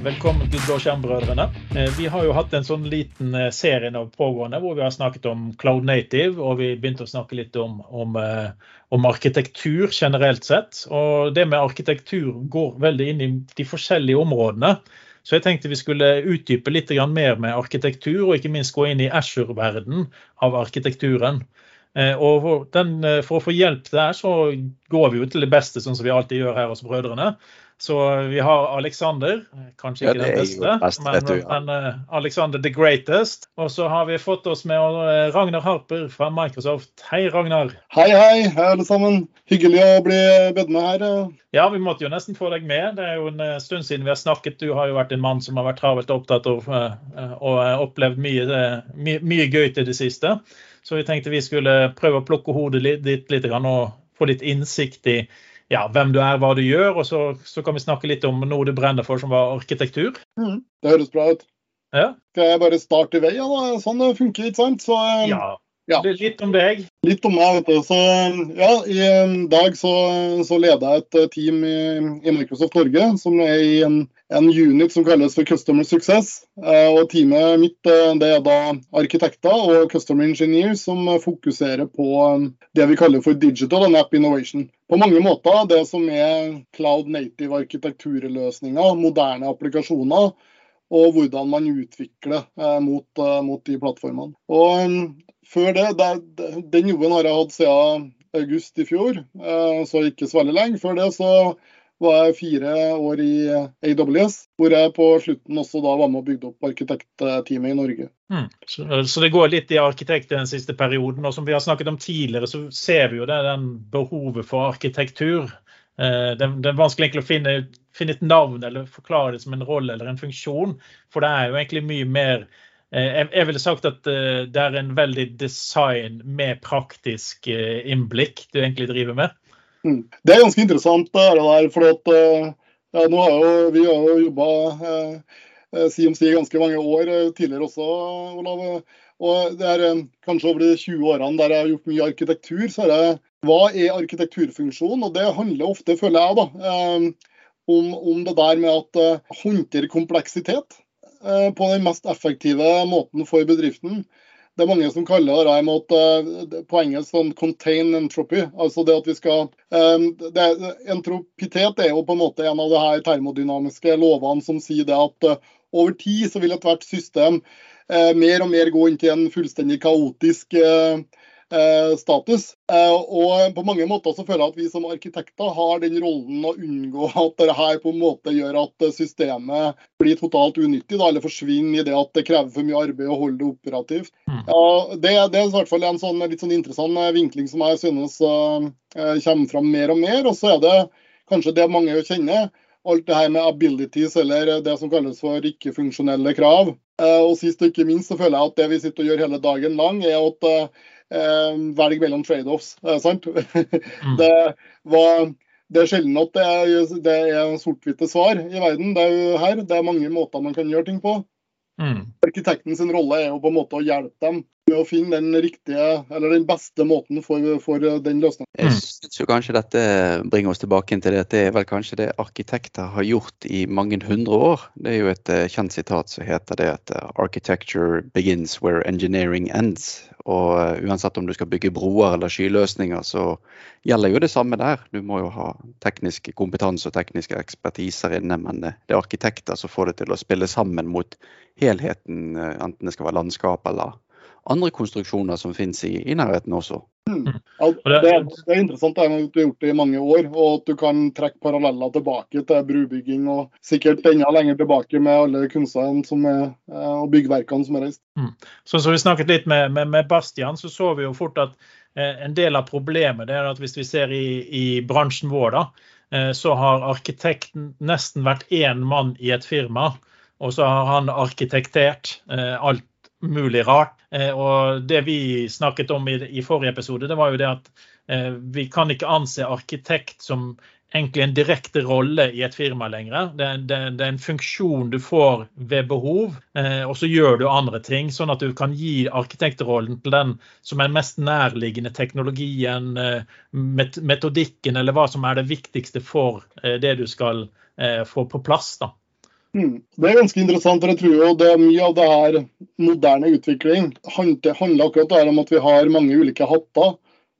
Velkommen til Blåskjermbrødrene. Eh, vi har jo hatt en sånn liten eh, serie nå pågående hvor vi har snakket om Cloud Native, og vi begynte å snakke litt om, om, eh, om, arkitektur generelt sett. Og det med arkitektur går veldig inn i de forskjellige områdene. Så jeg tenkte vi skulle utdype litt mer med arkitektur, og ikke minst gå inn i Ashore-verden av arkitekturen. Og den, for, å få hjelp der, så går vi jo til det beste, sånn som vi alltid gjør her hos Brødrene. Så vi har Alexander, kanskje ikke ja, den beste, best, men, du, ja. men uh, Alexander the greatest. Og så har vi fått oss med uh, Ragnar Harper fra Microsoft. Hei, Ragnar. Hei, hei, hei alle sammen. Hyggelig å bli bedt med her. Ja, vi måtte jo nesten få deg med. Det er jo en uh, stund siden vi har snakket. Du har jo vært en mann som har vært travelt opptatt av og opplevd mye, mye, mye, gøy til det siste. Så vi tenkte vi skulle prøve å plukke hodet ditt litt og få litt innsikt i ja, hvem du er, hva du gjør, og så, så, kan vi snakke litt om noe du brenner for, som var arkitektur. Mm, det høres bra ut. Ja. Skal jeg bare starte i vei? Ja, sånn det funker, ikke sant? Så, ja. Ja. Litt om deg? Litt om meg. vet du. Så, ja, I dag så, så leder jeg et eh, team i, i, Microsoft Norge som er i en, en, unit som kalles for Customer Success. Eh, og Teamet mitt eh, det er da arkitekter og customer engineers som fokuserer på det vi kaller for digital and app innovation. På mange måter det som er cloud native arkitekturløsninger, moderne applikasjoner og hvordan man utvikler eh, mot, eh, mot, de plattformene. Og før det, det, Den jobben har jeg hatt siden august i fjor, eh, så ikke så veldig lenge. Før det så var jeg fire år i AWS, hvor jeg på slutten også da var med og bygde opp arkitektteamet i Norge. Mm. Så, så, det går litt i arkitekt den siste perioden. og Som vi har snakket om tidligere, så ser vi jo det, den behovet for arkitektur. Eh, det, det, er vanskelig å finne, finne, et navn eller forklare det som en rolle eller en funksjon. For det er jo egentlig mye mer Eh, jeg ville sagt at eh, det er en veldig design med praktisk eh, innblikk du egentlig driver med. Mm. Det er ganske interessant, det der. For at, ja, nå har jo, vi har jo jobba si om si ganske mange år tidligere også, Olav. Og det er kanskje over de 20 årene der jeg har gjort mye arkitektur, så er det hva er arkitekturfunksjon? Og det handler ofte, føler jeg, da, om, om det der med at håndtere kompleksitet. Eh, på den mest effektive måten for bedriften. Det er mange som kaller det med at, på engelsk sånn 'contain entropy'. altså det at vi skal, um, det, Entropitet er jo på en måte en av de her termodynamiske lovene som sier det at uh, over tid så vil ethvert system mer og mer gå inn til en fullstendig kaotisk Eh, status. Eh, og på mange måter så føler jeg at vi som arkitekter har den rollen å unngå at dette på en måte gjør at systemet blir totalt unyttig, da, eller forsvinner i det at det krever for mye arbeid å holde det operativt. Mm. Ja, det, det, er i hvert fall en sånn, litt sånn interessant eh, vinkling som jeg synes kommer fram mer og mer. Og så er det kanskje det mange kjenner alt det her med abilities, eller det som kalles for ikke-funksjonelle krav. Og sist og ikke minst så føler jeg at det vi sitter og gjør hele dagen lang, er at eh, velge mellom trade-offs. sant? Mm. Det, var, det, er sjelden at det er, det er sort-hvite svar i verden. Det er jo her, det er mange måter man kan gjøre ting på. Mm. Arkitekten sin rolle er jo på en måte å hjelpe dem med å finne den riktige, eller den beste måten for, for den løsningen. Jeg synes jo kanskje dette bringer oss tilbake til det. at Det er vel kanskje det arkitekter har gjort i mange hundre år. Det er jo et eh, kjent sitat som heter det at eh, 'architecture begins where engineering ends'. Og eh, uansett om du skal bygge broer eller skyløsninger, så gjelder jo det samme der. Du må jo ha teknisk kompetanse og tekniske ekspertiser inne, men det er arkitekter som får det til å spille sammen mot helheten, eh, enten det skal være landskap eller andre konstruksjoner som finnes i, i nærheten også. Mm. Ja, det, er, det, er interessant at du har gjort det i mange år, og at du kan trekke paralleller tilbake til brubygging og sikkert enda lenger tilbake med alle kunstnerne som er, eh, og byggverkene som er reist. Mm. Så, så vi snakket litt med, med, med, Bastian, så så vi jo fort at eh, en del av problemet det er at hvis vi ser i, i bransjen vår, da, eh, så har arkitekten nesten vært én mann i et firma. Og så har han arkitektert eh, alt mulig rart. Eh, og det vi snakket om i, i, forrige episode, det var jo det at eh, vi kan ikke anse arkitekt som egentlig en direkte rolle i et firma lenger. Det, det, det er en funksjon du får ved behov, eh, og så gjør du andre ting. Sånn at du kan gi arkitektrollen til den som er mest nærliggende teknologien, eh, metodikken eller hva som er det viktigste for eh, det du skal eh, få på plass. da. Mm. Det er ganske interessant. for jeg tror jo det er Mye av det her moderne utvikling handler, akkurat om at vi har mange ulike hatter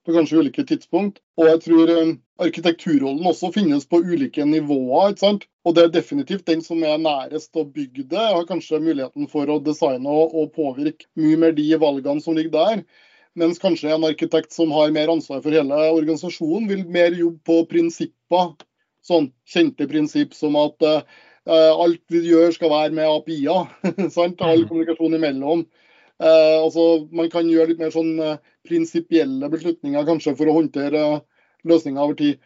på kanskje ulike tidspunkt. Og jeg tror um, arkitekturrollen også finnes på ulike nivåer. ikke sant? Og det er definitivt den som er nærest å bygge det, har kanskje muligheten for å designe og, påvirke mye mer de valgene som ligger der. Mens kanskje en arkitekt som har mer ansvar for hele organisasjonen, vil mer jobbe på prinsipper. Sånn kjente prinsipp som at Eh, alt vi gjør skal være med API-er. All mm. kommunikasjon imellom. Uh, altså, man kan gjøre litt mer sånn uh, prinsipielle beslutninger kanskje for å håndtere løsninger over tid.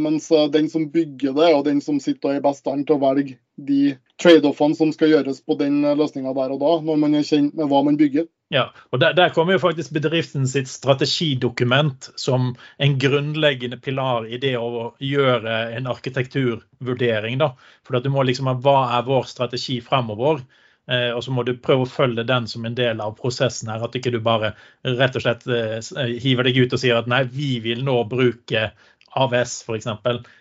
Mens den som bygger det, og den som sitter og er best stand til å velge de trade-offene som skal gjøres på den løsninga der og da, når man er kjent med hva man bygger. Ja, og der, der, kommer jo faktisk bedriften sitt strategidokument som en grunnleggende pilar i det å gjøre en arkitekturvurdering. da. For du må liksom ha hva er vår strategi fremover? Eh, og så må du prøve å følge den som en del av prosessen her. At ikke du bare rett og slett eh, hiver deg ut og sier at nei, vi vil nå bruke AVS f.eks.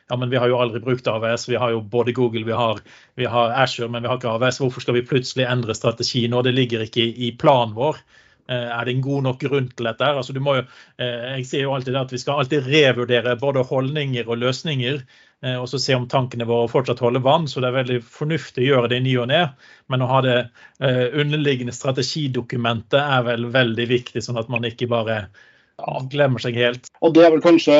Ja, men vi har jo aldri brukt AVS. Vi har jo både Google, vi har, vi har Azure, men vi har ikke AVS. Hvorfor skal vi plutselig endre strategi nå? Det ligger ikke i, planen vår. Eh, er det en god nok grunn til dette? Altså, du må jo, eh, jeg sier jo alltid at Vi skal alltid revurdere både holdninger og løsninger. Eh, og så se om tankene våre fortsatt holder vann. så Det er veldig fornuftig å gjøre det i ny og ne. Men å ha det underliggende strategidokumentet er vel veldig viktig, sånn at man ikke bare glemmer seg helt. Og Det er vel kanskje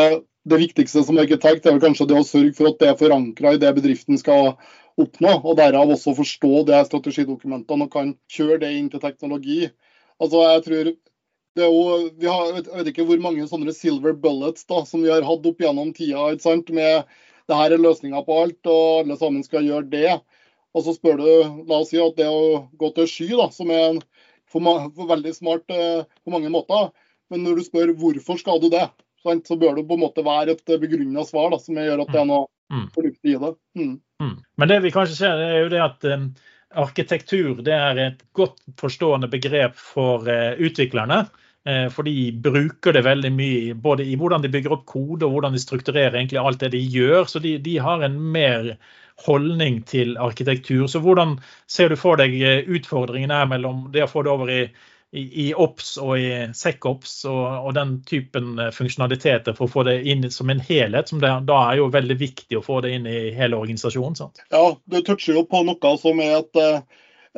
det viktigste som arkitekt er vel kanskje det å sørge for at det er forankra i det bedriften skal oppnå, og derav også forstå det strategidokumentene og kan kjøre det inn til teknologi. Altså, jeg tror det er jo, vi har, Jeg vet ikke hvor mange sånne silver bullets da, som vi har hatt opp gjennom tida. ikke sant, med det her er løsninga på alt, og alle sammen skal gjøre det. Og så spør du, la oss si at det å gå til sky, da, som er en, for, for veldig smart eh, på mange måter, men når du spør hvorfor skal du det, så bør det på en måte være et begrunna svar da, som gjør at det er noe mm. mm. fornuftig i det. Mm. Mm. Men det vi kanskje ser, er jo det at um, arkitektur det er et godt forstående begrep for uh, utviklerne. Uh, for de bruker det veldig mye både i hvordan de bygger opp kode og hvordan de strukturerer egentlig alt det de gjør. Så de, de har en mer holdning til arkitektur. Så hvordan ser du for deg utfordringen er mellom det å få det over i i, OPS og i SecOps og, og, den typen eh, funksjonaliteter for å få det inn som en helhet. som det, Da er jo veldig viktig å få det inn i hele organisasjonen. Sant? Ja, du toucher jo på noe som er et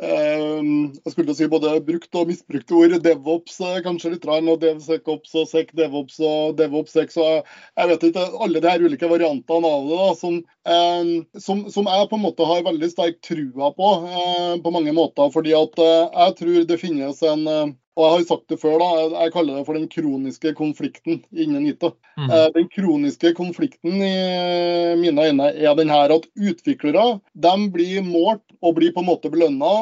jeg skulle si både brukt og misbrukte ord. DevOps eh, kanskje litt, og DevSecOps og SecDevOps og DevOps Så jeg vet ikke, alle de her ulike variantene av det da, som, som, som, jeg på en måte har veldig sterk trua på eh, på mange måter. fordi at eh, jeg tror det finnes en og jeg har sagt det før, da, jeg kaller det for den kroniske konflikten innen ITA. Mm. Eh, den kroniske konflikten i mine øyne er den her at utviklere de blir målt og blir på en måte belønna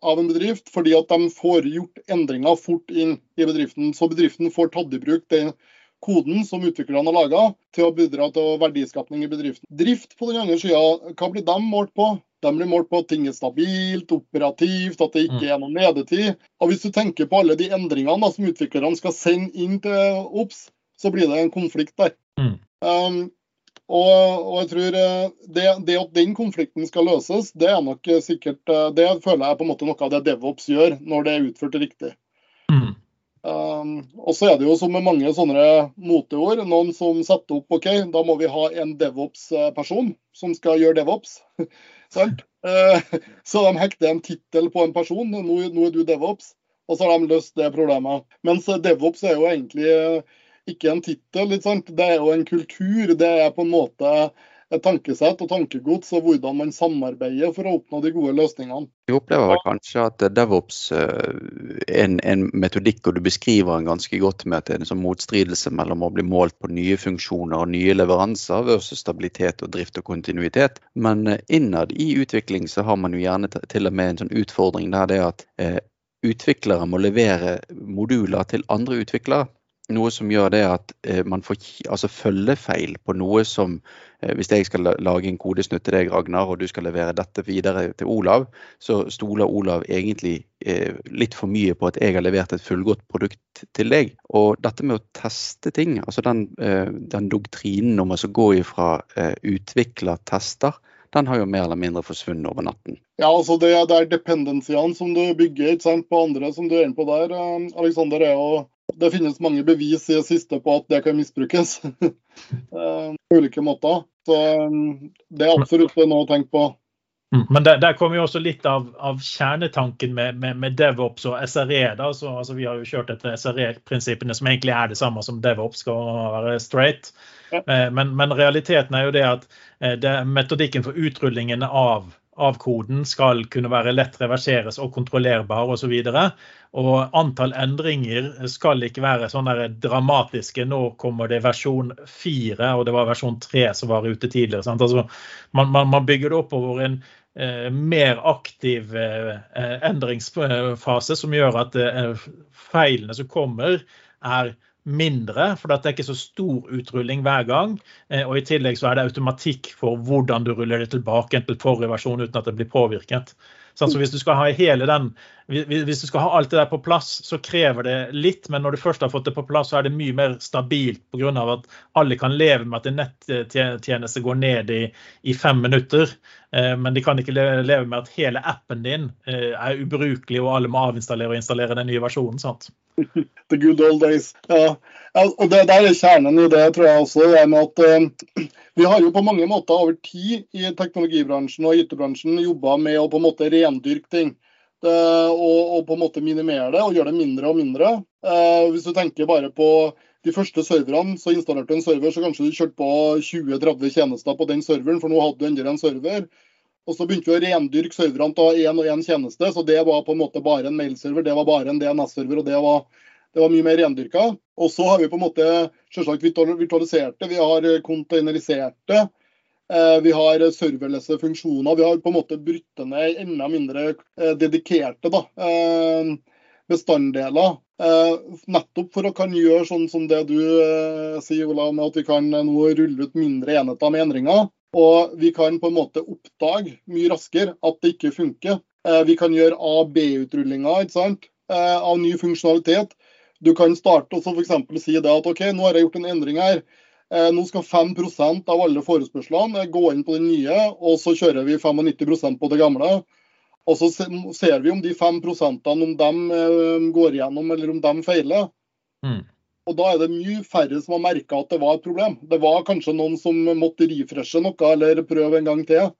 av en bedrift fordi at de får gjort endringer fort inn i bedriften. Så bedriften får tatt i bruk den koden som utviklerne har laga, til å bidra til verdiskapning i bedriften. Drift på den andre sida, hva blir de målt på? De blir målt på at ting er stabilt, operativt, at det ikke er noen nedetid. Og Hvis du tenker på alle de endringene da, som utviklerne skal sende inn til OBS, så blir det en konflikt der. Mm. Um, og, og, jeg tror eh, det, det, at den konflikten skal løses, det er nok sikkert eh, Det føler jeg på en måte noe av det DevOps gjør, når det er utført riktig. Mm. Um, og så er det jo som med mange sånne moteord, noen som setter opp OK, da må vi ha en DevOps-person som skal gjøre DevOps. Sant? Eh, så de hekter en tittel på en person. Nå, nå, er du DevOps. Og så har de løst det problemet. Mens DevOps er jo egentlig ikke en tittel. Det er jo en kultur. Det er på en måte et tankesett og tankegods og hvordan man samarbeider for å oppnå de gode løsningene. Vi opplever vel kanskje at DevOps er eh, en, en, metodikk, og du beskriver den ganske godt med at det er en sånn motstridelse mellom å bli målt på nye funksjoner og nye leveranser versus stabilitet og drift og kontinuitet. Men eh, innad i utvikling så har man jo gjerne til og med en sånn utfordring der det er at eh, utviklere må levere moduler til andre utviklere. Noe som gjør det at eh, man får altså følgefeil på noe som eh, Hvis jeg skal lage en kodesnutt til deg, Ragnar, og du skal levere dette videre til Olav, så stoler Olav egentlig eh, litt for mye på at jeg har levert et fullgodt produkt til deg. Og dette med å teste ting, altså den, den doktrinen om å gå ifra utvikler tester den har jo mer eller mindre forsvunnet over natten. Ja, altså det, det er dependensiene som du bygger på andre som du er inne på der, Alexander, er jo det finnes mange bevis i det siste på at det kan misbrukes eh, på ulike måter. Så det er absolutt noe å tenke på. Mm, men der, der kommer jo også litt av, av kjernetanken med, med, med, DevOps og SRE. Da. Så, altså, vi har jo kjørt etter SRE-prinsippene, som egentlig er det samme som DevOps skal være straight. Ja. Eh, men, men, realiteten er jo det at eh, det, metodikken for utrullingen av, av koden skal kunne være lett reverseres og kontrollerbar osv. Og, antall endringer skal ikke være sånn dramatiske. Nå kommer det versjon 4, og det var versjon 3 som var ute tidligere. Altså, man, man, man, bygger det oppover en Eh, mer aktiv eh, endringsfase som gjør at eh, feilene som kommer, er mindre, for det er ikke så stor utrulling hver gang. Og i tillegg så er det automatikk for hvordan du ruller det tilbake til forrige versjon uten at det blir påvirket. Så hvis du skal ha hele den, hvis du skal ha alt det der på plass, så krever det litt. Men når du først har fått det på plass, så er det mye mer stabilt pga. at alle kan leve med at en nettjeneste går ned i, i, fem minutter. Eh, men de kan ikke leve med at hele appen din eh, er ubrukelig og alle må avinstallere og installere den nye versjonen. sant? The good old days. Ja. Og det der er kjernen i det, tror jeg også. det med at uh, Vi har jo på mange måter over tid i teknologibransjen og IT-bransjen jobba med å på en måte rendyrke ting. Det, og, og, på en måte minimere det og gjøre det mindre og mindre. Uh, hvis du tenker bare på de første serverne, så installerte du en server, så kanskje du kjørte på 20-30 tjenester på den serveren, for nå hadde du endelig en server. Og så begynte vi å rendyrke serverne til én og én tjeneste. Så det var på en måte bare en mailserver, det var bare en DNS-server, og det var, det var, mye mer rendyrka. Og så har vi på en måte selvsagt virtualisert det, vi har containerisert det. Eh, vi har serverlesse funksjoner. Vi har på en måte brutt ned enda mindre eh, dedikerte da, eh, bestanddeler. Nettopp for å kan gjøre sånn som det du sier, Ola, med at vi kan nå rulle ut mindre enheter med endringer. Og vi kan på en måte oppdage mye raskere at det ikke funker. Vi kan gjøre A-B-utrullinger eh, av ny funksjonalitet. Du kan starte og f.eks. si det at OK, nå har jeg gjort en endring her. Eh, nå skal 5% av alle forespørslene gå inn på den nye, og så kjører vi 95% på det gamle. Og så ser vi om de 5% om de går igjennom eller om de feiler. Mm. Og Da er det mye færre som har merka at det var et problem. Det var kanskje noen som måtte refreshe noe eller prøve en gang til.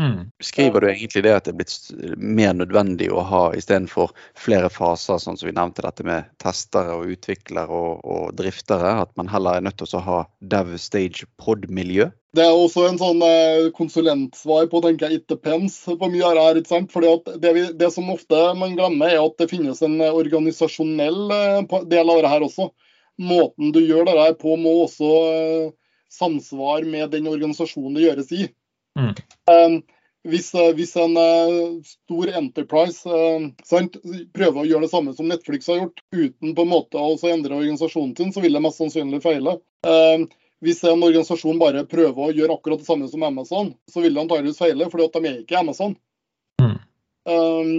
Mm. Beskriver du egentlig det at det er blitt mer nødvendig å ha istedenfor flere faser, sånn som vi nevnte dette med testere og utviklere og, og driftere, at man heller er nødt til å ha dev stage pod-miljø? Det er også en sånn eh, konsulentsvar på tenker jeg, it depends på mye av det her. ikke sant? Fordi at det, vi, det som ofte man glemmer, er at det finnes en organisasjonell eh, del av det her også måten du gjør det her på, må også samsvare med den organisasjonen det gjøres i. Mm. Um, hvis, uh, hvis, en uh, stor enterprise sant, prøver å gjøre det samme som Netflix har gjort, uten på en måte å endre organisasjonen sin, så vil det mest sannsynlig feile. Um, hvis en organisasjon bare prøver å gjøre akkurat det samme som Amazon, så vil det antageligvis feile, fordi at de er ikke Amazon. Mm. Um,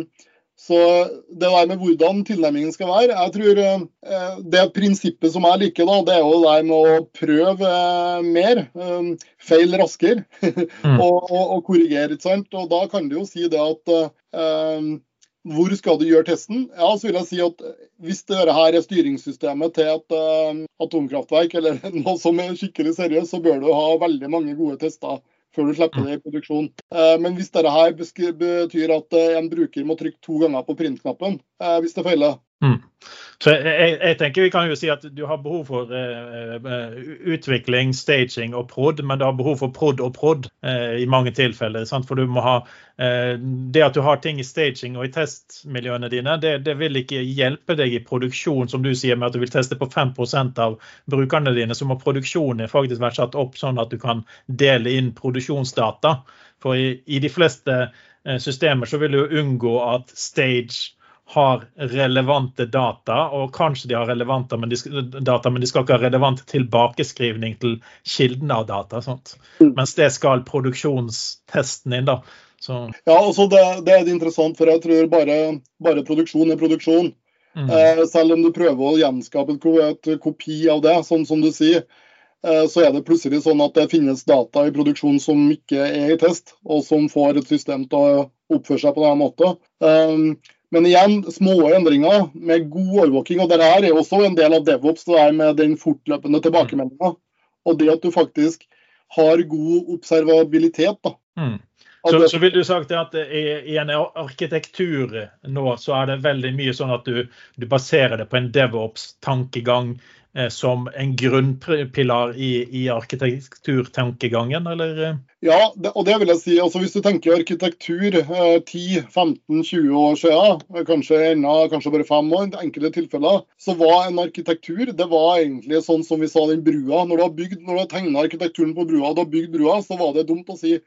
så det der med hvordan tilnærmingen skal være jeg tror eh, Det prinsippet som jeg liker, da, det er jo det med å prøve eh, mer. Eh, feil raskere. Mm. og, og, og, korrigere. ikke sant? Og Da kan du jo si det at um, hvor skal du gjøre testen? Ja, så vil jeg si at Hvis dette her er styringssystemet til et uh, atomkraftverk eller noe som er skikkelig seriøst, så bør du ha veldig mange gode tester før du slipper det i produksjon. Eh, men hvis dette her betyr at eh, en bruker må trykke to ganger på printknappen eh, hvis det feiler, Mm. Så jeg, jeg, tenker Vi kan jo si at du har behov for uh, utvikling, staging og prod, men du har behov for prod og prod uh, i mange tilfeller. Sant? For du må ha uh, Det at du har ting i staging og i testmiljøene dine, det, det, vil ikke hjelpe deg i produksjon, som du sier, med at du vil teste på 5% av brukerne dine. Så må produksjonen faktisk være satt opp sånn at du kan dele inn produksjonsdata. For i, i de fleste systemer så vil du unngå at stage har relevante data, og kanskje de har relevante men de, data, men de skal ikke ha relevant tilbakeskrivning til kilden av data. Sånt. Mm. Mens det skal produksjonstesten inn. da. Så. Ja, altså det, det, er interessant, for jeg tror bare, bare produksjon er produksjon. Mm. Eh, selv om du prøver å gjenskape et, kopi av det, sånn som du sier. eh, så er det plutselig sånn at det finnes data i produksjon som ikke er i test, og som får et system til å oppføre seg på denne måten. Um, men igjen, små endringer med god overvåking. Og Det her er også en del av DevOps, det er med den fortløpende tilbakemeldinga. Og det at du faktisk har god observabilitet. da. Mm. Så, så, vil du sagt at i, i, en arkitektur nå, så er det veldig mye sånn at du, du baserer det på en DevOps-tankegang Eh, som en grunnpilar i, i arkitekturtankegangen, eller? Ja, det, og det vil jeg si. Altså, hvis du tenker arkitektur eh, 10-15-20 år siden, eh, kanskje enda, kanskje bare fem år, i enkelte tilfeller, så var en arkitektur det var egentlig sånn som vi sa den brua. Når du har, bygd, når du har tegna arkitekturen på brua og du har bygd brua, så var det dumt å si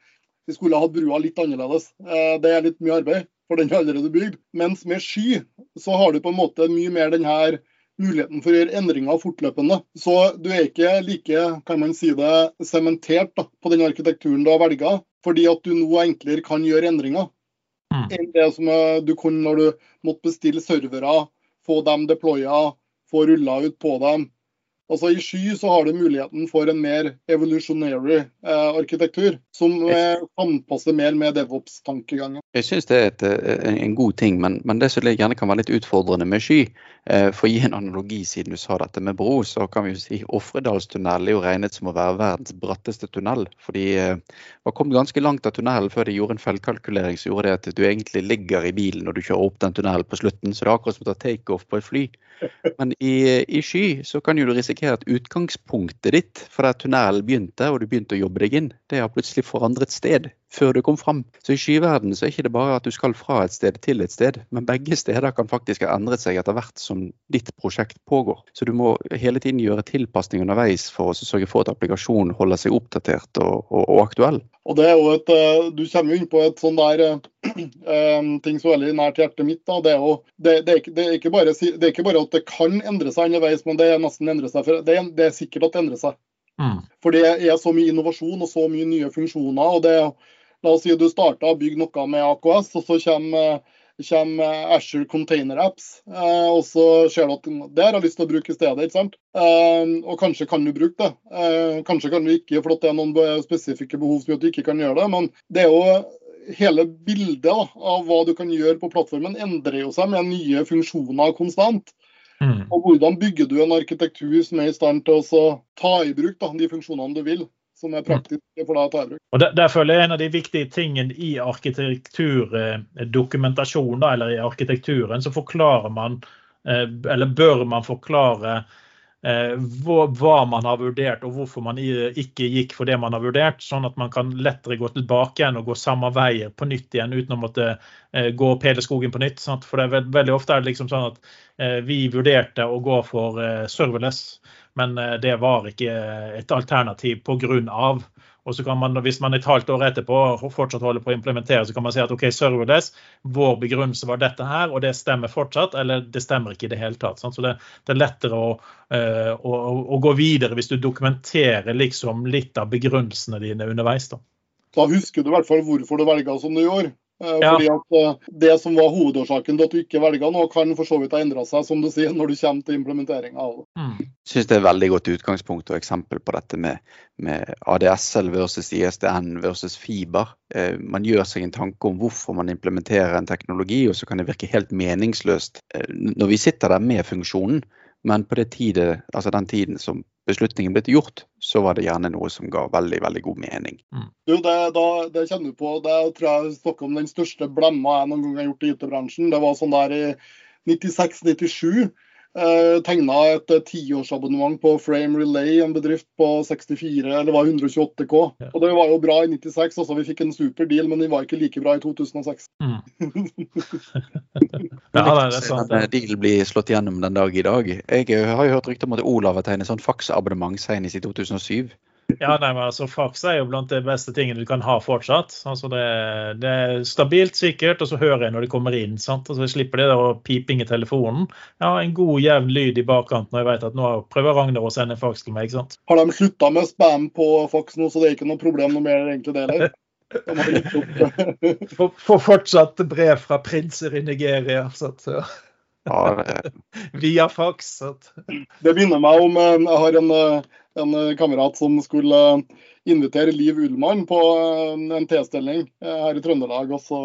vi skulle hatt brua litt annerledes. Eh, det er litt mye arbeid, for den er allerede bygd. Mens med sky så har du på en måte mye mer den her muligheten for å gjøre endringer fortløpende. Så du er ikke like kan man si det, sementert da, på den arkitekturen du har velget, fordi at du nå enklere kan gjøre endringer mm. enn det som du kunne når du måtte bestille servere, få dem deploya, få rulla ut på dem. Altså I sky så har du muligheten for en mer evolutionary eh, arkitektur, som anpasser kan passe mer med DevOps-tankegangen. Jeg syns det er et, eh, en god ting, men, men, det som gjerne kan være litt utfordrende med sky, eh, for å gi en analogi siden du sa dette med bro, så kan vi jo si Ofredalstunnelen er jo regnet som å være verdens bratteste tunnel. fordi eh, var kommet ganske langt av tunnelen før de gjorde en feilkalkulering som gjorde det at du egentlig ligger i bilen når du kjører opp den tunnelen på slutten. Så det er akkurat som å ta takeoff på et fly. Men i, i, sky så kan jo du risikere at utgangspunktet ditt for der tunnelen begynte, og du begynte å jobbe deg inn, det har plutselig forandret sted før du kom fram. Så i skyverden så er ikke det bare at du skal fra et sted til et sted, men begge steder kan faktisk ha endret seg etter hvert som ditt prosjekt pågår. Så du må hele tiden gjøre tilpasning underveis for å sørge for at applikasjonen holder seg oppdatert og, og, og aktuell. Og det er jo et, eh, Du kommer inn på et sånn der um, ting som er veldig nært hjertet mitt. da, det er, jo, det, det, er ikke, det, er ikke bare, det, er ikke, bare, at det kan endre seg underveis, men det er nesten endre seg. For det, det er sikkert at det endrer seg. Mm. For det er så mye innovasjon og så mye nye funksjoner. og det La oss si du starta å bygge noe med AKS, og så kommer, kommer Asher Container Apps. Eh, og så ser du at det har jeg lyst til å bruke i stedet. ikke sant? Eh, og kanskje kan du bruke det. Eh, kanskje kan du ikke, for det er noen spesifikke behov som gjør at du ikke kan gjøre det. Men det er jo hele bildet av hva du kan gjøre på plattformen, endrer jo seg med nye funksjoner konstant. Mm. Og Hvordan bygger du en arkitektur som er i stand til å ta i bruk da, de funksjonene du vil? som er praktiske for deg å ta i bruk. Og der, føler jeg En av de viktige tingene i arkitekturdokumentasjon, eller i arkitekturen, så forklarer man, eh, eller bør man forklare hva man har vurdert og hvorfor man ikke gikk for det man har vurdert, sånn at man kan lettere gå tilbake igjen og gå samme veier på nytt igjen uten å måtte gå Pederskogen på nytt. Sant? For det er veldig ofte er det liksom sånn at vi vurderte å gå for serverless. Men eh, det var ikke et alternativ pga. Og så kan man, Hvis man et halvt år etterpå fortsatt holder på å implementere, så kan man si at OK, serverless, vår begrunnelse var dette her, og det stemmer fortsatt, eller det stemmer ikke i det hele tatt. Så det, det er lettere å, uh, å, å, gå videre hvis du dokumenterer liksom litt av begrunnelsene dine underveis. Da, da husker du i hvert fall hvorfor du velga som du gjorde. Eh, ja. Fordi at eh, Det som var hovedårsaken til at du ikke velger noe, kan for så vidt ha endra seg som du sier, når du kommer til implementeringa av det. Mm. Jeg synes det er veldig godt utgangspunkt og eksempel på dette med, med ADSL versus ISDN versus fiber. Eh, man gjør seg en tanke om hvorfor man implementerer en teknologi, og så kan det virke helt meningsløst når vi sitter der med funksjonen. Men på tide, altså den tiden som beslutningen ble gjort, så var det gjerne noe som ga veldig veldig god mening. Mm. Du, det, da, det kjenner du på, det tror jeg snakker om den største blemma jeg noen gang har gjort i IT-bransjen. Det var sånn der i 96-97 eh, tegna et eh, tiårsabonnement på Frame Relay, en bedrift på 64, eller var 128 K. Ja. Og Det var jo bra i 96, altså vi fikk en super deal, men de var ikke like bra i 2006. Mm. ja, det er sant. Ja. Deal blir slått gjennom den dag i dag. Jeg har jo hørt rykter om at Olav har tegnet sånn faksabonnement senest i 2007. Ja, nei, men altså Fax er jo blant de beste tingene du kan ha fortsatt. Altså det, det, er stabilt, sikkert, og så hører jeg når de kommer inn. sant? Og så slipper de å piping i telefonen. Ja, En god, jevn lyd i bakkant når jeg vet at nå prøver Ragnar å sende fax til meg. ikke sant? Har de slutta med spam på fax nå, så det er ikke noe problem noe mer egentlig det heller? Får fortsatt brev fra prinser i Nigeria. Så, ja. Ja, det, Via fax. at- Det minner meg om eh, Jeg har en, eh, en eh, kamerat som skulle eh, invitere Liv Ullmann på eh, en T-stilling her i Trøndelag. og så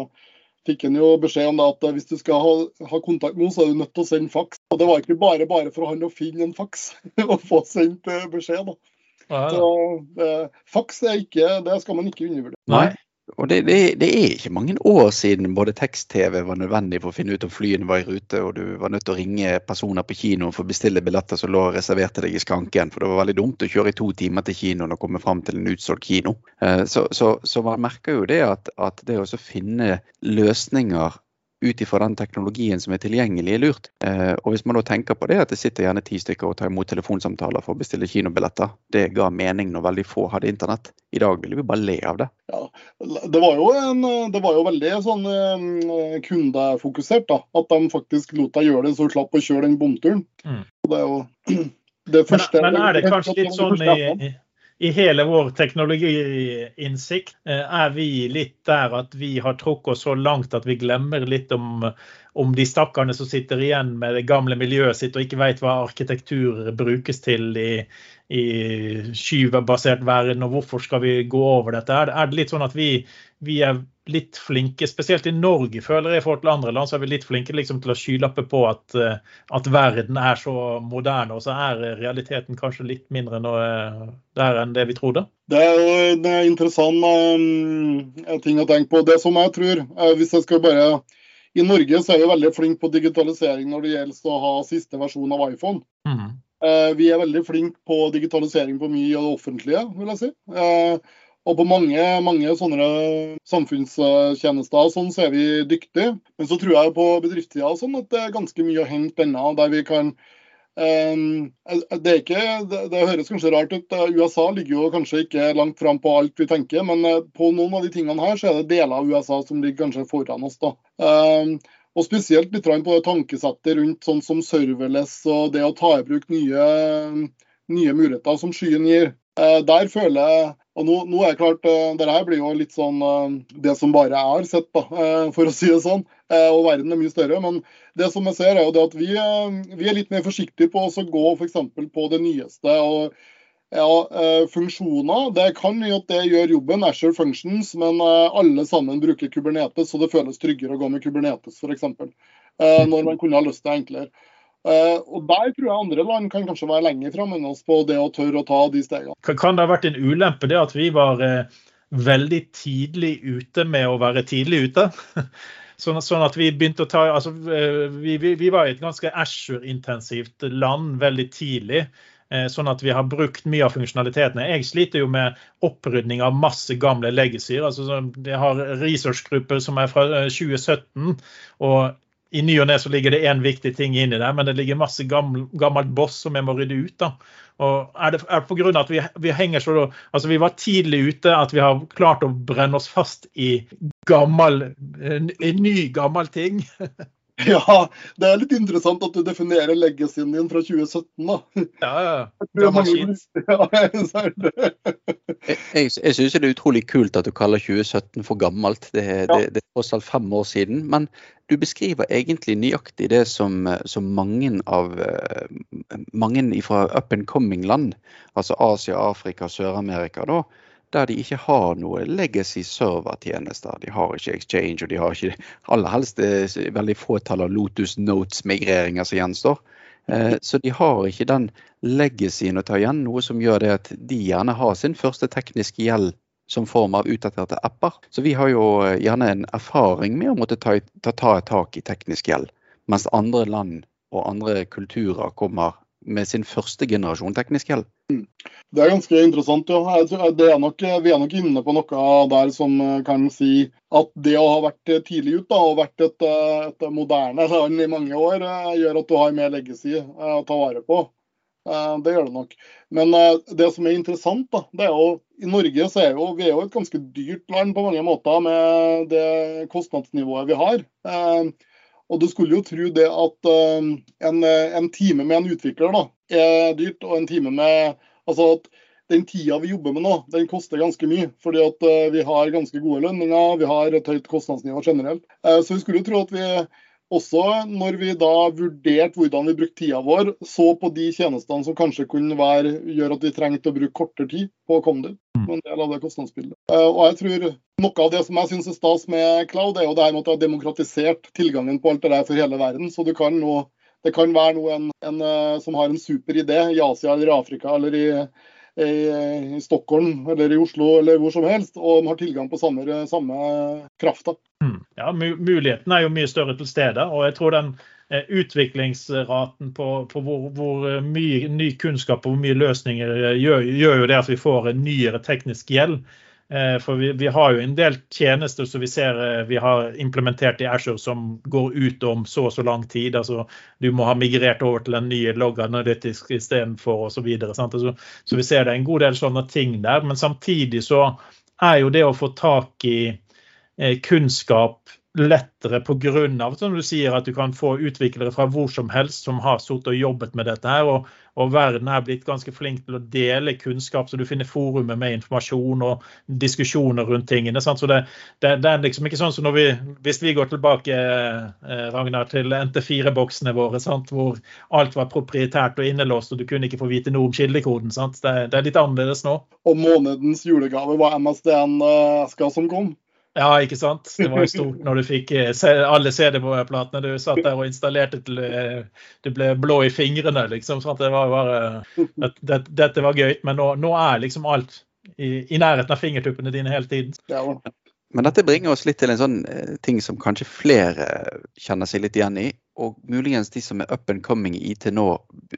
fikk han jo beskjed om det at hvis du skal ha, ha kontakt med henne, så er du nødt til å sende faks. Og det var ikke bare bare for han å finne en faks og få sendt beskjed. da. Ja, Så eh, Faks er ikke, det skal man ikke undervurdere. Nei. Og det, det, det er ikke mange år siden både tekst-TV var nødvendig for å finne ut om flyene var i rute, og du var nødt til å ringe personer på kinoen for å bestille billetter som lå og reserverte deg i skranken. For det var veldig dumt å kjøre i to timer til kinoen og komme fram til en utsolgt kino. Eh, Så, så, så man merker jo det at, at det å finne løsninger ut ifra den teknologien som er tilgjengelig, er lurt. Eh, Og hvis man da tenker på det at det sitter gjerne ti stykker og tar imot telefonsamtaler for å bestille kinobilletter, det ga mening når veldig få hadde internett. I dag ville vi bare le av det. Det var jo, en, det var jo veldig sånn eh, kundefokusert, da. At de faktisk lot deg gjøre det, så du slapp å kjøre den bomturen. Mm. Det er jo det første men er det kanskje litt sånn i, i hele vår teknologiinnsikt, eh, er vi litt der at vi har trukket oss så langt at vi glemmer litt om, om de stakkarene som sitter igjen med det gamle miljøet sitt og ikke vet hva arkitektur brukes til i, i skybasert verden, og hvorfor skal vi gå over dette? Det- er det litt sånn at vi, vi er litt flinke, spesielt i Norge, føler jeg, i forhold til andre land, så er vi litt flinke liksom, til å skylappe på at, eh, at verden er så moderne, og så er realiteten kanskje litt mindre eh, der enn det vi trodde. Det er jo en eh, interessant um, ting å tenke på. Det som jeg tror, eh, hvis jeg skal bare I Norge så er vi veldig flinke på digitalisering når det gjelder å ha siste versjon av iPhone. Mm. Uh, Vi er veldig flinke på digitalisering på mye av det offentlige, vil jeg si. Eh, Og på mange, mange sånne samfunnstjenester sånn, så er vi dyktige. Men så tror jeg på bedriftssida sånn at det er ganske mye å hente ennå, der vi kan eh, det, ikke, det, det høres kanskje rart ut. eh, USA ligger jo kanskje ikke langt fram på alt vi tenker, men eh, på noen av de tingene her så er det deler av USA som ligger kanskje foran oss. da. Eh, og spesielt litt på det tankesettet rundt sånn som serverless og det å ta i bruk nye, nye muligheter som skyen gir. Eh, Der føler jeg og nå, nå er det klart, eh, det her blir jo litt sånn eh, det som bare har sett, da, eh, for å si det sånn. Og verden er mye større. Men det som jeg ser er jo det at vi, vi er litt mer forsiktige på å gå f.eks. på det nyeste. og ja, funksjoner. Det kan jo at det gjør jobben, Asher Functions, men alle sammen bruker Kubernetes, så det føles tryggere å gå med Kubernetes f.eks. Når man kunne ha lyst til det enklere. Eh, og Der tror jeg andre land kan kanskje være lenger framme enn oss på det å tørre å ta de stegene. Kan- det ha vært en ulempe det at vi var eh, veldig tidlig ute med å være tidlig ute? Sånn, sånn at vi begynte å ta altså, eh, vi, vi, vi var i et ganske Ashore-intensivt land veldig tidlig. Sånn at vi har brukt mye av funksjonalitetene. Jeg sliter jo med opprydning av masse gamle legacyer. Altså, jeg har researchgrupper som er fra eh, 2017. og i ny og ne så ligger det én viktig ting inni der, men det ligger masse gammel, gammelt boss som jeg må rydde ut. da. Og Er det, er det på grunn av at vi, vi henger så Altså vi var tidlig ute, at vi har klart å brenne oss fast i gammel, en, en ny gammel ting? Ja, det er litt interessant at du definerer legacyen din fra 2017, da. Ja, ja. Det mange- Ja, er det. Jeg, jeg, jeg syns det er utrolig kult at du kaller 2017 for gammelt. Det, er- det, det er tross alt fem år siden. Men du beskriver egentlig nøyaktig det som, som mange av eh, mange fra up and coming land, altså Asia, Afrika, Sør-Amerika, da, der de ikke har noe legacy servertjenester. De har ikke Exchange, og de har ikke aller helst eh, veldig fåtall av Lotus Notes-migreringer som gjenstår. Eh, Så de har ikke den legacyen å ta igjen, noe som gjør det at de gjerne har sin første tekniske gjeld som form av utdaterte apper. Så vi har jo eh, gjerne en erfaring med å måtte ta, ta, ta tak i teknisk gjeld, mens andre land og andre kulturer kommer med sin første generasjon teknisk gjeld. Det er ganske interessant. ja. Er nok, vi er nok inne på noe der som eh, kan si at det å ha vært tidlig ute da, og vært et, eh, et moderne land i mange år, eh, gjør at du har mer legacy eh, å ta vare på. Eh, Det gjør det nok. Men eh, det som er interessant, da, det er jo i Norge så er jo, vi er jo et ganske dyrt land på mange måter med det kostnadsnivået vi har. Eh, Og du skulle jo tro det at eh, en, en time med en utvikler da, er dyrt, og en time med Altså at den tida vi jobber med nå, den koster ganske mye. Fordi at eh, vi har ganske gode lønninger, vi har et høyt kostnadsnivå generelt. Eh, så vi skulle jo tro at vi også når vi da vurderte hvordan vi brukte tida vår, så på de tjenestene som kanskje kunne være, gjøre at vi trengte å bruke kortere tid på å komme dit. Mm. En del av det kostnadsbildet. Eh, og jeg tror Noe av det som jeg syns er stas med cloud, er jo det her med at det har demokratisert tilgangen på alt det der for hele verden. Så du kan nå, det kan være noe en, en, som har en super idé i Asia eller i Afrika eller i i, Stockholm eller i Oslo eller hvor som helst, og de har tilgang på samme, samme krafta. Mm. Ja, muligheten er jo mye større til stede. og jeg tror den eh, utviklingsraten på, på hvor, hvor, eh, mye ny kunnskap og hvor mye løsninger eh, gjør, gjør, jo det at vi får nyere teknisk gjeld. Eh, for vi, vi, har jo en del tjenester som vi ser eh, vi har implementert i Azure som går ut om så og så lang tid. altså Du må ha migrert over til en ny logg analytisk istedenfor osv. Så, videre, altså, så vi ser det er en god del sånne ting der. Men samtidig så er jo det å få tak i eh, kunnskap lettere pga. som du sier, at du kan få utviklere fra hvor som helst som har sittet og jobbet med dette. her, og, og, verden er blitt ganske flink til å dele kunnskap, så du finner forumer med informasjon og diskusjoner rundt tingene. Sant? Så det, det, det, er liksom ikke sånn som når vi, hvis vi går tilbake eh, Ragnar, til NT4-boksene våre, sant? hvor alt var proprietært og innelåst, og du kunne ikke få vite noe om kildekoden. Det, det er litt annerledes nå. Og månedens julegave var MSDN-eska som kom? Ja, ikke sant. Det var jo stort når du fikk eh, alle CD-platene du satt der og installerte til eh, du ble blå i fingrene, liksom. Så det var bare, det, dette var gøy. Men nå, nå er liksom alt i, i, nærheten av fingertuppene dine hele tiden. Ja. Men dette bringer oss litt til en sånn eh, ting som kanskje flere kjenner seg litt igjen i. Og muligens de som er up and coming i IT nå,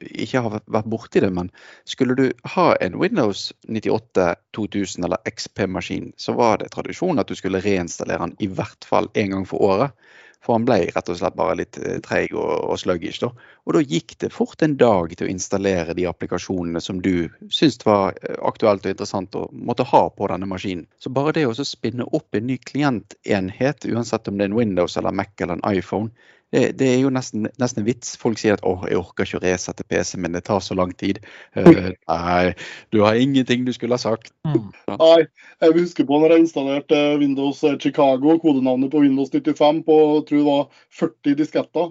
ikke har vært borti det. Men skulle du ha en Windows 98 2000 eller XP-maskin, så var det tradisjon at du skulle reinstallere den i hvert fall én gang for året. For han ble rett og slett bare litt eh, treig og, og sluggish. Da. Og da gikk det fort en dag til å installere de applikasjonene som du syntes var eh, aktuelt og interessant å måtte ha på denne maskinen. Så bare det å spinne opp en ny klientenhet, uansett om det er en Windows eller Mac eller en iPhone, det, det, er jo nesten, nesten en vits. Folk sier at åh, jeg orker ikke å resette PC-en min, det tar så lang tid. Uh, nei, du har ingenting du skulle ha sagt. Mm. Nei, jeg husker på når jeg installerte Windows eh, Chicago, kodenavnet på Windows 95 på tror det var 40 disketter.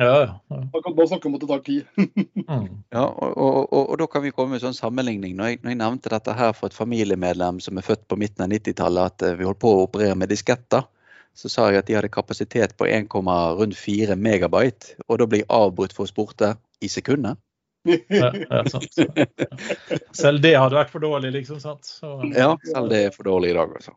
Ja, ja. Da kan man snakke om at det tar tid. mm. Ja, og, og, og, og, da kan vi komme med en sånn sammenligning. Når jeg, når jeg, nevnte dette her for et familiemedlem som er født på midten av 90-tallet, at eh, vi holdt på å operere med disketter så sa jeg at de hadde kapasitet på 1,4 megabyte, og da blir jeg avbrutt for å sporte i sekunder. Ja, ja, sant, Selv det hadde vært for dårlig, liksom? sant? Så, ja, selv det er for dårlig i dag, altså.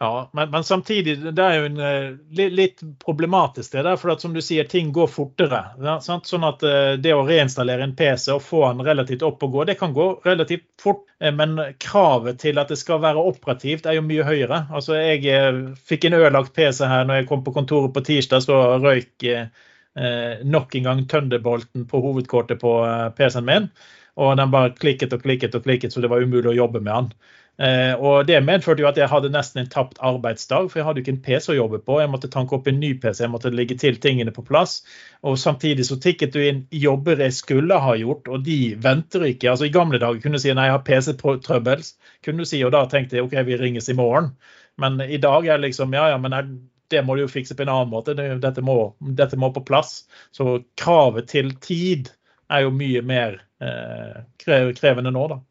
Ja, men, men, samtidig, det er jo en, eh, litt, problematisk det der. For at, som du sier, ting går fortere. Ja, sånn at eh, det å reinstallere en PC og få den relativt opp og gå, det kan gå relativt fort. Eh, men kravet til at det skal være operativt, er jo mye høyere. Altså, Jeg fikk en ødelagt PC her når jeg kom på kontoret på tirsdag, så røyk eh, nok en gang tønderbolten på hovedkortet på PC-en min. Og den bare klikket og klikket og klikket, så det var umulig å jobbe med den. Eh, og Det medførte jo at jeg hadde nesten en tapt arbeidsdag, for jeg hadde jo ikke en PC å jobbe på. Jeg måtte tanke opp en ny PC, jeg måtte legge til tingene på plass. Og Samtidig så tikket du inn jobber jeg skulle ha gjort, og de venter ikke. Altså I gamle dager kunne du si nei, jeg har PC-trøbbel, kunne du si, og da tenkte jeg OK, vi ringes i morgen. Men i dag er det liksom ja, ja, men jeg, det må du jo fikse på en annen måte. Dette må, dette må på plass. Så kravet til tid er jo mye mer eh, krevende nå, da.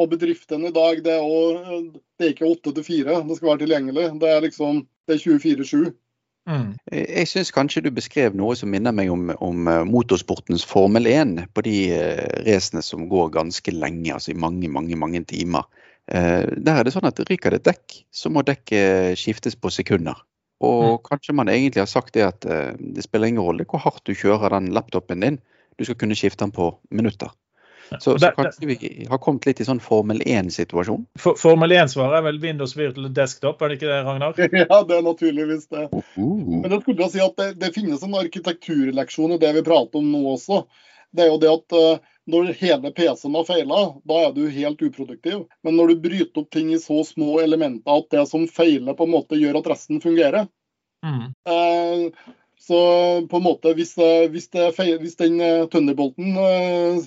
Og bedriftene i dag, det er, også, det er ikke åtte til fire det skal være tilgjengelig. Det er liksom det er 24-7. Mm. Jeg syns kanskje du beskrev noe som minner meg om, om eh, motorsportens Formel 1 på de uh, racene som går ganske lenge, altså i mange, mange, mange timer. Uh, der er det sånn at ryker det et dekk, så må dekket skiftes på sekunder. Og mm. kanskje man egentlig har sagt det at det spiller ingen rolle hvor hardt du kjører den laptopen din, du skal kunne skifte den på minutter. Så, så kanskje vi har kommet litt i sånn Formel 1-situasjon? For, Formel 1-svaret er vel Windows Virtual Desktop, er det ikke det, Ragnar? Ja, det er naturligvis det. Uh -huh. Men jeg skulle si at det, det, finnes en arkitekturleksjon i det vi prater om nå også. Det er jo det at uh, når hele PC-en har feila, da er du helt uproduktiv. Men når du bryter opp ting i så små elementer at det som feiler, på en måte gjør at resten fungerer. Mm. Uh, så på en måte, hvis, hvis, feil, hvis den Thunderbolten Eh,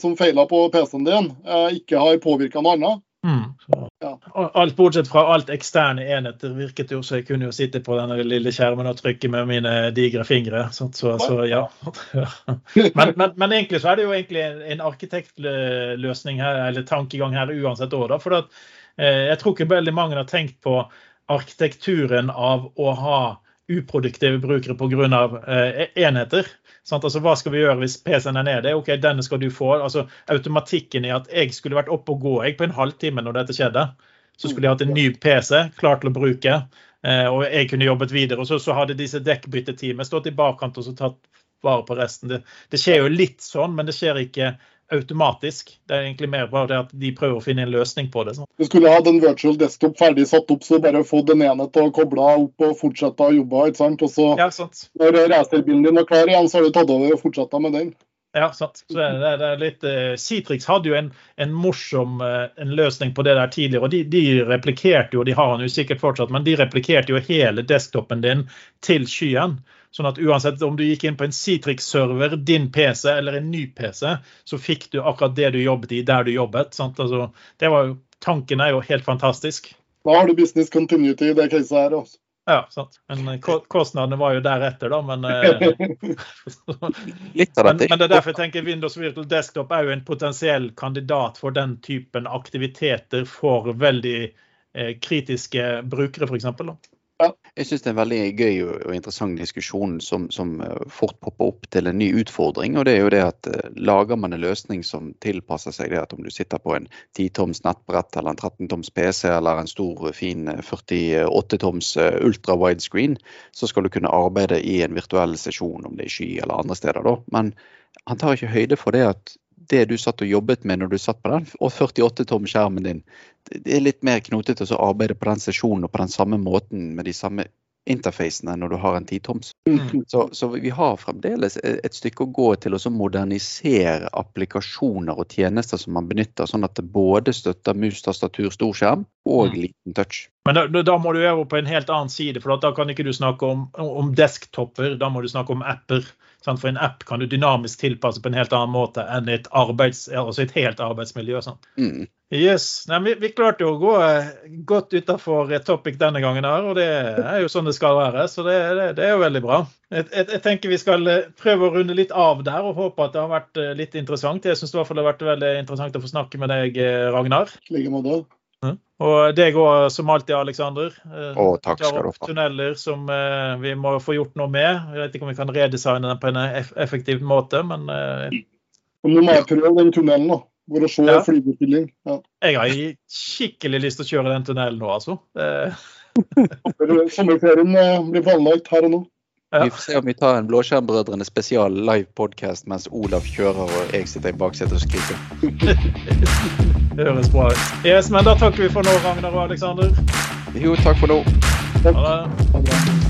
som feila på PC-en din, eh, ikke har påvirka noe annet, Mm. Ja. Alt bortsett fra alt eksterne enheter virket jo så jeg kunne jo sitte på denne lille skjermen og trykke med mine digre fingre. Så, så, så ja. Men, men, men, egentlig så er det jo egentlig en, arkitektløsning her, eller tankegang her uansett òg, da. For at, eh, jeg tror ikke veldig mange har tenkt på arkitekturen av å ha uproduktive brukere pga. Eh, enheter. Sant? Altså, hva skal vi gjøre hvis PC-en er nede? Ok, denne skal du få. Altså, automatikken i at jeg skulle vært oppe og gå jeg, på en halvtime når dette skjedde. Så skulle jeg hatt en ny PC klar til å bruke, eh, og jeg kunne jobbet videre. Og så, så hadde disse dekkbytteteamet stått i bakkant og tatt vare på resten. Det, det skjer jo litt sånn, men det skjer ikke automatisk. Det er egentlig mer bare det at de prøver å finne en løsning på det. Sånn. Du skulle hatt en virtual desktop ferdig satt opp, så bare få den ene til å koble opp og fortsette å jobbe. ikke sant? Og så ja, sant. når racerbilen din var klar igjen, så har du tatt over og fortsatt med den. Ja, sant. Så det, det er litt, uh, Citrix hadde jo en, en morsom uh, en løsning på det der tidligere. og de, de, replikerte jo, de har han jo sikkert fortsatt, men de replikerte jo hele desktopen din til skyen. Sånn at uansett om du gikk inn på en Citrix-server, din PC eller en ny PC, så fikk du akkurat det du jobbet i der du jobbet. Altså, det var tanken er jo helt fantastisk. Da har du business continuity i det caset her. Også. Ja, sant. Men eh, kostnadene var jo deretter, da. Men, eh, men, men, det er derfor jeg tenker Windows Virtual Desktop er jo en potensiell kandidat for den typen aktiviteter for veldig eh, kritiske brukere, f.eks. Jeg syns det er en veldig gøy og interessant diskusjon som, som, eh, fort popper opp til en ny utfordring. og det er jo det at uh, Lager man en løsning som tilpasser seg det at om du sitter på en 10-toms nettbrett eller en 13-toms PC eller en stor, fin 48-toms uh, ultra widescreen, så skal du kunne arbeide i en virtuell sesjon, om det er i sky eller andre steder. Da. Men han tar ikke høyde for det at det du satt og jobbet med når du satt på den og 48-tom-skjermen din, det er litt mer knotete å arbeide på den sesjonen og på den samme måten med de samme interfacene når du har en 10-toms. Mm. Så, så, vi har fremdeles et stykke å gå til å modernisere applikasjoner og tjenester som man benytter, sånn at det både støtter mus, tastatur, storskjerm og mm. liten touch. Men da, da må du over på en helt annen side, for da kan ikke du snakke om, om desktopper, da må du snakke om apper. Sant? For en app kan du dynamisk tilpasse på en helt annen måte enn et, arbeids, altså et helt arbeidsmiljø. Mm. Yes. Nei, vi, vi, klarte jo å gå eh, godt utafor topic denne gangen, her, og det er jo sånn det skal være. Så det, det, det er jo veldig bra. Jeg, jeg, jeg, tenker vi skal eh, prøve å runde litt av der og håpe at det har vært eh, litt interessant. Jeg syns det har vært veldig interessant å få snakke med deg, Ragnar. like måte. Og det går som alltid, Aleksander. Å, takk skal du ha. Tunneler som eh, vi må få gjort noe med. Jeg vet ikke om vi kan redesigne den på en effektiv måte, men eh, du må jeg den tunnelen, da. For å se ja. flygestilling. Ja. Jeg har skikkelig lyst til å kjøre den tunnelen nå, altså. Sommerferien eh, blir planlagt her og nå. Ja. Vi får se om vi tar en Blåskjermbrødrene spesial live podcast mens Olav kjører og jeg sitter i baksetet og skriker. det høres bra ut. Yes, men da takker vi for nå, Ragnar og Aleksander. Jo, takk for nå. Ha det.